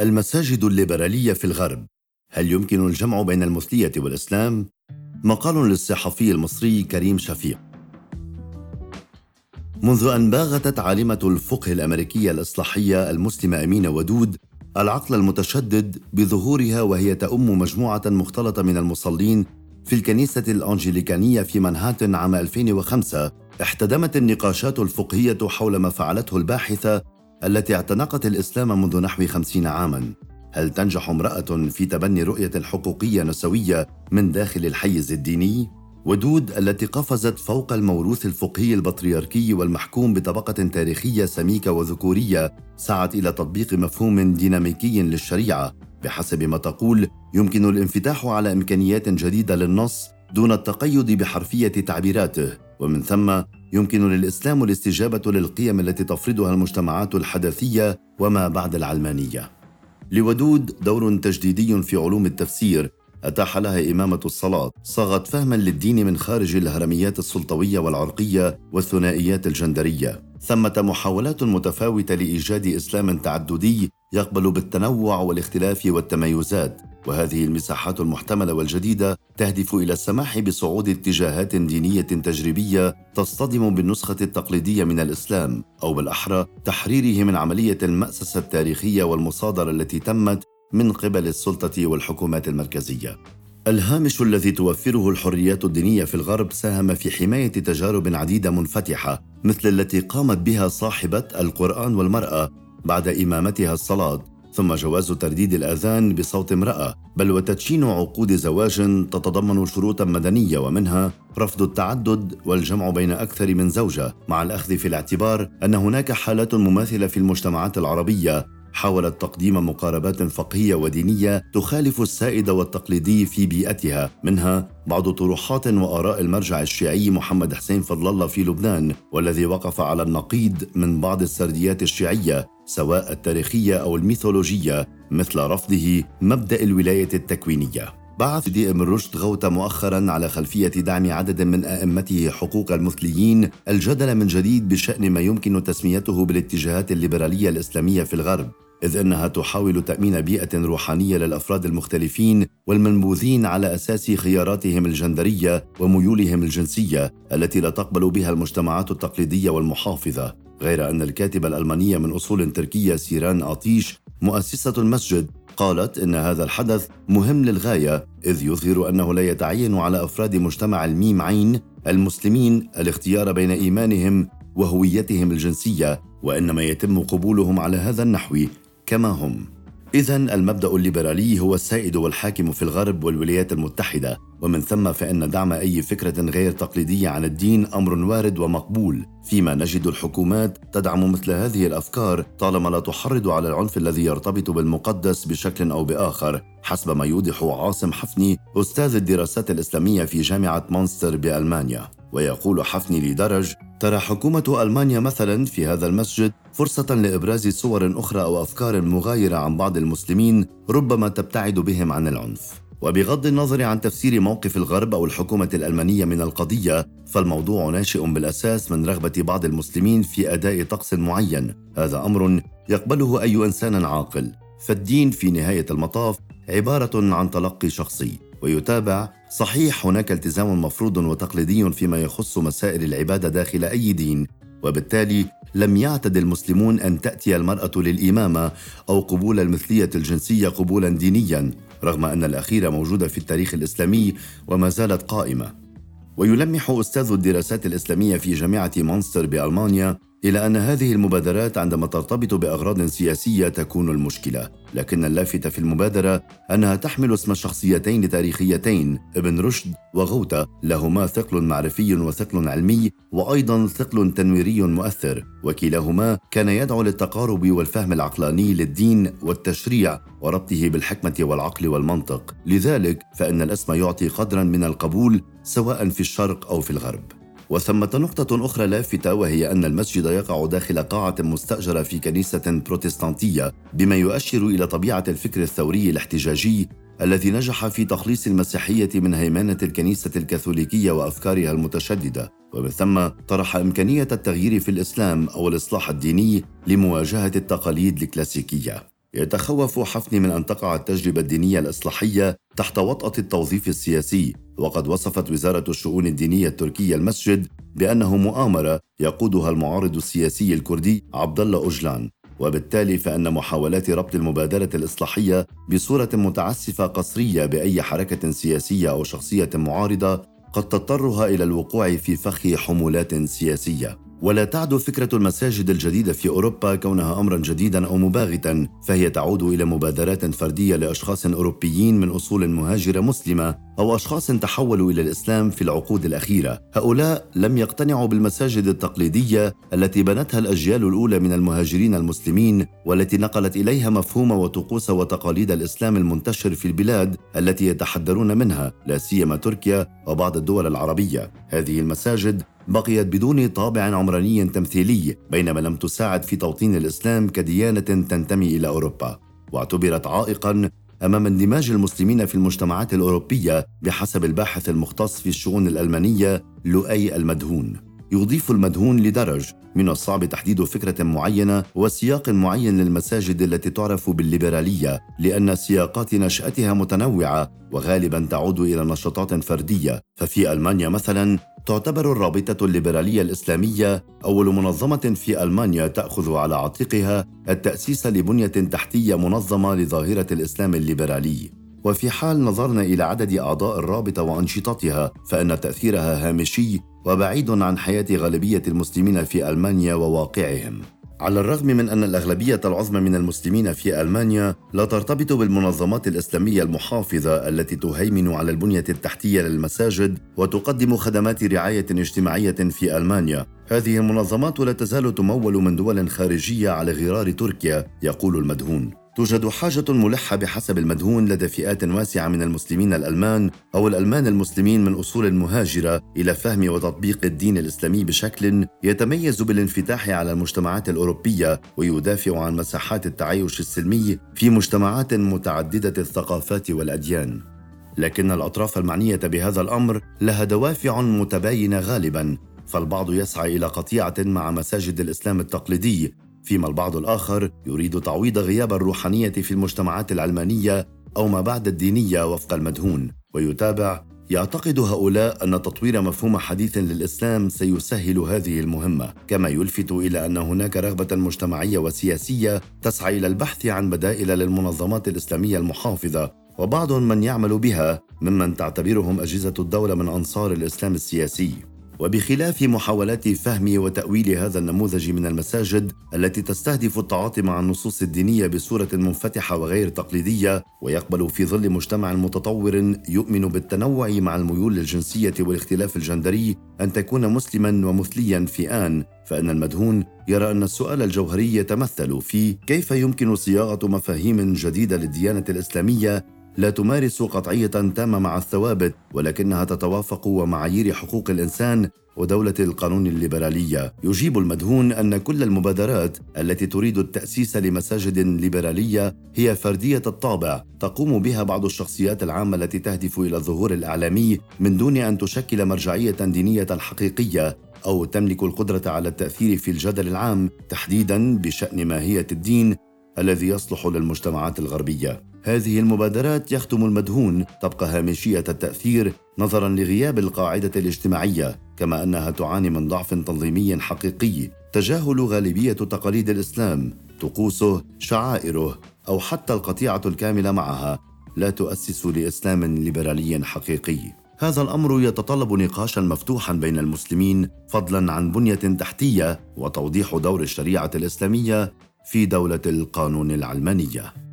المساجد الليبرالية في الغرب هل يمكن الجمع بين المثلية والإسلام؟ مقال للصحفي المصري كريم شفيق منذ أن باغتت عالمة الفقه الأمريكية الإصلاحية المسلمة أمينة ودود العقل المتشدد بظهورها وهي تؤم مجموعة مختلطة من المصلين في الكنيسة الأنجليكانية في منهاتن عام 2005 احتدمت النقاشات الفقهية حول ما فعلته الباحثة التي اعتنقت الإسلام منذ نحو خمسين عاماً هل تنجح امرأة في تبني رؤية حقوقية نسوية من داخل الحيز الديني؟ ودود التي قفزت فوق الموروث الفقهي البطريركي والمحكوم بطبقة تاريخية سميكة وذكورية سعت إلى تطبيق مفهوم ديناميكي للشريعة بحسب ما تقول يمكن الانفتاح على إمكانيات جديدة للنص دون التقيد بحرفية تعبيراته ومن ثم يمكن للإسلام الاستجابة للقيم التي تفرضها المجتمعات الحداثية وما بعد العلمانية. لودود دور تجديدي في علوم التفسير أتاح لها إمامة الصلاة صاغت فهما للدين من خارج الهرميات السلطوية والعرقية والثنائيات الجندرية. ثمة محاولات متفاوتة لإيجاد إسلام تعددي يقبل بالتنوع والاختلاف والتميزات. وهذه المساحات المحتملة والجديدة تهدف إلى السماح بصعود اتجاهات دينية تجريبية تصطدم بالنسخة التقليدية من الإسلام أو بالأحرى تحريره من عملية الماسسه التاريخية والمصادرة التي تمت من قبل السلطة والحكومات المركزية. الهامش الذي توفره الحريات الدينية في الغرب ساهم في حماية تجارب عديدة منفتحة مثل التي قامت بها صاحبة القرآن والمرأة بعد إمامتها الصلاة. ثم جواز ترديد الآذان بصوت امرأة بل وتدشين عقود زواج تتضمن شروطا مدنية ومنها رفض التعدد والجمع بين أكثر من زوجة مع الأخذ في الاعتبار أن هناك حالات مماثلة في المجتمعات العربية. حاولت تقديم مقاربات فقهية ودينية تخالف السائد والتقليدي في بيئتها منها بعض طروحات وآراء المرجع الشيعي محمد حسين فضل الله في لبنان والذي وقف على النقيض من بعض السرديات الشيعية. سواء التاريخية أو الميثولوجية مثل رفضه مبدأ الولاية التكوينية. بعث دي إم رشد غوت مؤخرا على خلفية دعم عدد من أئمته حقوق المثليين الجدل من جديد بشأن ما يمكن تسميته بالاتجاهات الليبرالية الإسلامية في الغرب. إذ أنها تحاول تأمين بيئة روحانية للأفراد المختلفين والمنبوذين على أساس خياراتهم الجندرية وميولهم الجنسية التي لا تقبل بها المجتمعات التقليدية والمحافظة. غير أن الكاتبة الألمانية من أصول تركية سيران أطيش مؤسسة المسجد قالت إن هذا الحدث مهم للغاية إذ يظهر أنه لا يتعين على أفراد مجتمع الميم عين المسلمين الاختيار بين إيمانهم وهويتهم الجنسية وإنما يتم قبولهم على هذا النحو. كما هم. إذا المبدأ الليبرالي هو السائد والحاكم في الغرب والولايات المتحدة ومن ثم فإن دعم أي فكرة غير تقليدية عن الدين أمر وارد ومقبول. فيما نجد الحكومات تدعم مثل هذه الأفكار طالما لا تحرض على العنف الذي يرتبط بالمقدس بشكل أو بآخر حسب ما يوضح عاصم حفني أستاذ الدراسات الإسلامية في جامعة مونستر بألمانيا. ويقول حفني لدرج ترى حكومة ألمانيا مثلا في هذا المسجد فرصة لإبراز صور أخرى أو أفكار مغايرة عن بعض المسلمين ربما تبتعد بهم عن العنف. وبغض النظر عن تفسير موقف الغرب أو الحكومة الألمانية من القضية فالموضوع ناشئ بالأساس من رغبة بعض المسلمين في أداء طقس معين. هذا أمر يقبله أي إنسان عاقل. فالدين في نهاية المطاف عبارة عن تلقي شخصي ويتابع صحيح هناك التزام مفروض وتقليدي فيما يخص مسائل العبادة داخل أي دين وبالتالي لم يعتد المسلمون أن تأتي المرأة للإمامة أو قبول المثلية الجنسية قبولا دينيا رغم أن الاخيره موجوده في التاريخ الإسلامي وما زالت قائمة. ويلمح أستاذ الدراسات الإسلامية في جامعة مونستر بألمانيا إلى أن هذه المبادرات عندما ترتبط بأغراض سياسية تكون المشكلة، لكن اللافت في المبادرة أنها تحمل اسم شخصيتين تاريخيتين ابن رشد وغوتا لهما ثقل معرفي وثقل علمي وأيضا ثقل تنويري مؤثر، وكلاهما كان يدعو للتقارب والفهم العقلاني للدين والتشريع وربطه بالحكمة والعقل والمنطق، لذلك فإن الاسم يعطي قدرا من القبول سواء في الشرق أو في الغرب. وثمة نقطة أخرى لافتة وهي أن المسجد يقع داخل قاعة مستأجرة في كنيسة بروتستانتية بما يؤشر إلى طبيعة الفكر الثوري الاحتجاجي الذي نجح في تخليص المسيحية من هيمنة الكنيسة الكاثوليكية وأفكارها المتشددة. ومن ثم طرح إمكانية التغيير في الإسلام أو الإصلاح الديني لمواجهة التقاليد الكلاسيكية. يتخوف حفني من أن تقع التجربة الدينية الإصلاحية تحت وطأة التوظيف السياسي وقد وصفت وزارة الشؤون الدينية التركية المسجد بأنه مؤامرة يقودها المعارض السياسي الكردي عبد الله أوجلان وبالتالي فإن محاولات ربط المبادرة الإصلاحية بصورة متعسفة قصرية بأي حركة سياسية أو شخصية معارضة قد تضطرها إلى الوقوع في فخ حمولات سياسية. ولا تعد فكرة المساجد الجديدة في أوروبا كونها أمرا جديدا أو مباغتا فهي تعود إلى مبادرات فردية لأشخاص أوروبيين من أصول مهاجرة مسلمة أو أشخاص تحولوا إلى الإسلام في العقود الأخيرة. هؤلاء لم يقتنعوا بالمساجد التقليدية التي بنتها الأجيال الأولى من المهاجرين المسلمين والتي نقلت إليها مفهوم وطقوس وتقاليد الإسلام المنتشر في البلاد التي يتحدرون منها لا سيما تركيا وبعض الدول العربية. هذه المساجد بقيت بدون طابع عمراني تمثيلي بينما لم تساعد في توطين الإسلام كديانة تنتمي إلى أوروبا. واعتبرت عائقا أمام اندماج المسلمين في المجتمعات الأوروبية بحسب الباحث المختص في الشؤون الألمانية لؤي المدهون. يضيف المدهون لدرج من الصعب تحديد فكرة معينة وسياق معين للمساجد التي تعرف بالليبرالية لأن سياقات نشأتها متنوعة وغالبا تعود إلى نشاطات فردية. ففي ألمانيا مثلا تعتبر الرابطة الليبرالية الإسلامية أول منظمة في ألمانيا تأخذ على عاتقها التأسيس لبنية تحتية منظمة لظاهرة الإسلام الليبرالي. وفي حال نظرنا إلى عدد أعضاء الرابطة وأنشطتها فإن تأثيرها هامشي وبعيد عن حياة غالبية المسلمين في ألمانيا وواقعهم. على الرغم من أن الأغلبية العظمى من المسلمين في ألمانيا لا ترتبط بالمنظمات الإسلامية المحافظة التي تهيمن على البنية التحتية للمساجد وتقدم خدمات رعاية اجتماعية في ألمانيا. هذه المنظمات لا تزال تمول من دول خارجية على غرار تركيا يقول المدهون. توجد حاجة ملحة بحسب المدهون لدى فئات واسعة من المسلمين الألمان أو الألمان المسلمين من أصول مهاجرة إلى فهم وتطبيق الدين الإسلامي بشكل يتميز بالانفتاح على المجتمعات الأوروبية ويدافع عن مساحات التعايش السلمي في مجتمعات متعددة الثقافات والأديان. لكن الأطراف المعنية بهذا الأمر لها دوافع متباينة غالبا فالبعض يسعى إلى قطيعة مع مساجد الإسلام التقليدي فيما البعض الآخر يريد تعويض غياب الروحانية في المجتمعات العلمانية أو ما بعد الدينية وفق المدهون ويتابع. يعتقد هؤلاء أن تطوير مفهوم حديث للإسلام سيسهل هذه المهمة كما يلفت إلى أن هناك رغبة مجتمعية وسياسية تسعى إلى البحث عن بدائل للمنظمات الإسلامية المحافظة. وبعض من يعمل بها ممن تعتبرهم أجهزة الدولة من أنصار الإسلام السياسي. وبخلاف محاولات فهم وتأويل هذا النموذج من المساجد التي تستهدف التعاطي مع النصوص الدينية بصورة منفتحة وغير تقليدية ويقبل في ظل مجتمع متطور يؤمن بالتنوع مع الميول الجنسية والاختلاف الجندري أن تكون مسلما ومثليا في آن. فإن المدهون يرى أن السؤال الجوهري يتمثل في كيف يمكن صياغة مفاهيم جديدة للديانة الإسلامية لا تمارس قطعية تامه مع الثوابت ولكنها تتوافق ومعايير حقوق الإنسان ودولة القانون الليبرالية. يجيب المدهون أن كل المبادرات التي تريد التأسيس لمساجد ليبرالية هي فردية الطابع. تقوم بها بعض الشخصيات العامة التي تهدف إلى الظهور الإعلامي من دون أن تشكل مرجعية دينية حقيقية أو تملك القدرة على التأثير في الجدل العام تحديدا بشأن ماهية الدين الذي يصلح للمجتمعات الغربية. هذه المبادرات يختم المدهون تبقى هامشية التأثير نظرا لغياب القاعدة الاجتماعية كما أنها تعاني من ضعف تنظيمي حقيقي تجاهل غالبية تقاليد الإسلام طقوسه شعائره أو حتى القطيعة الكاملة معها لا تؤسس لإسلام ليبرالي حقيقي. هذا الأمر يتطلب نقاشا مفتوحا بين المسلمين فضلا عن بنية تحتية وتوضيح دور الشريعة الإسلامية في دولة القانون العلمانية.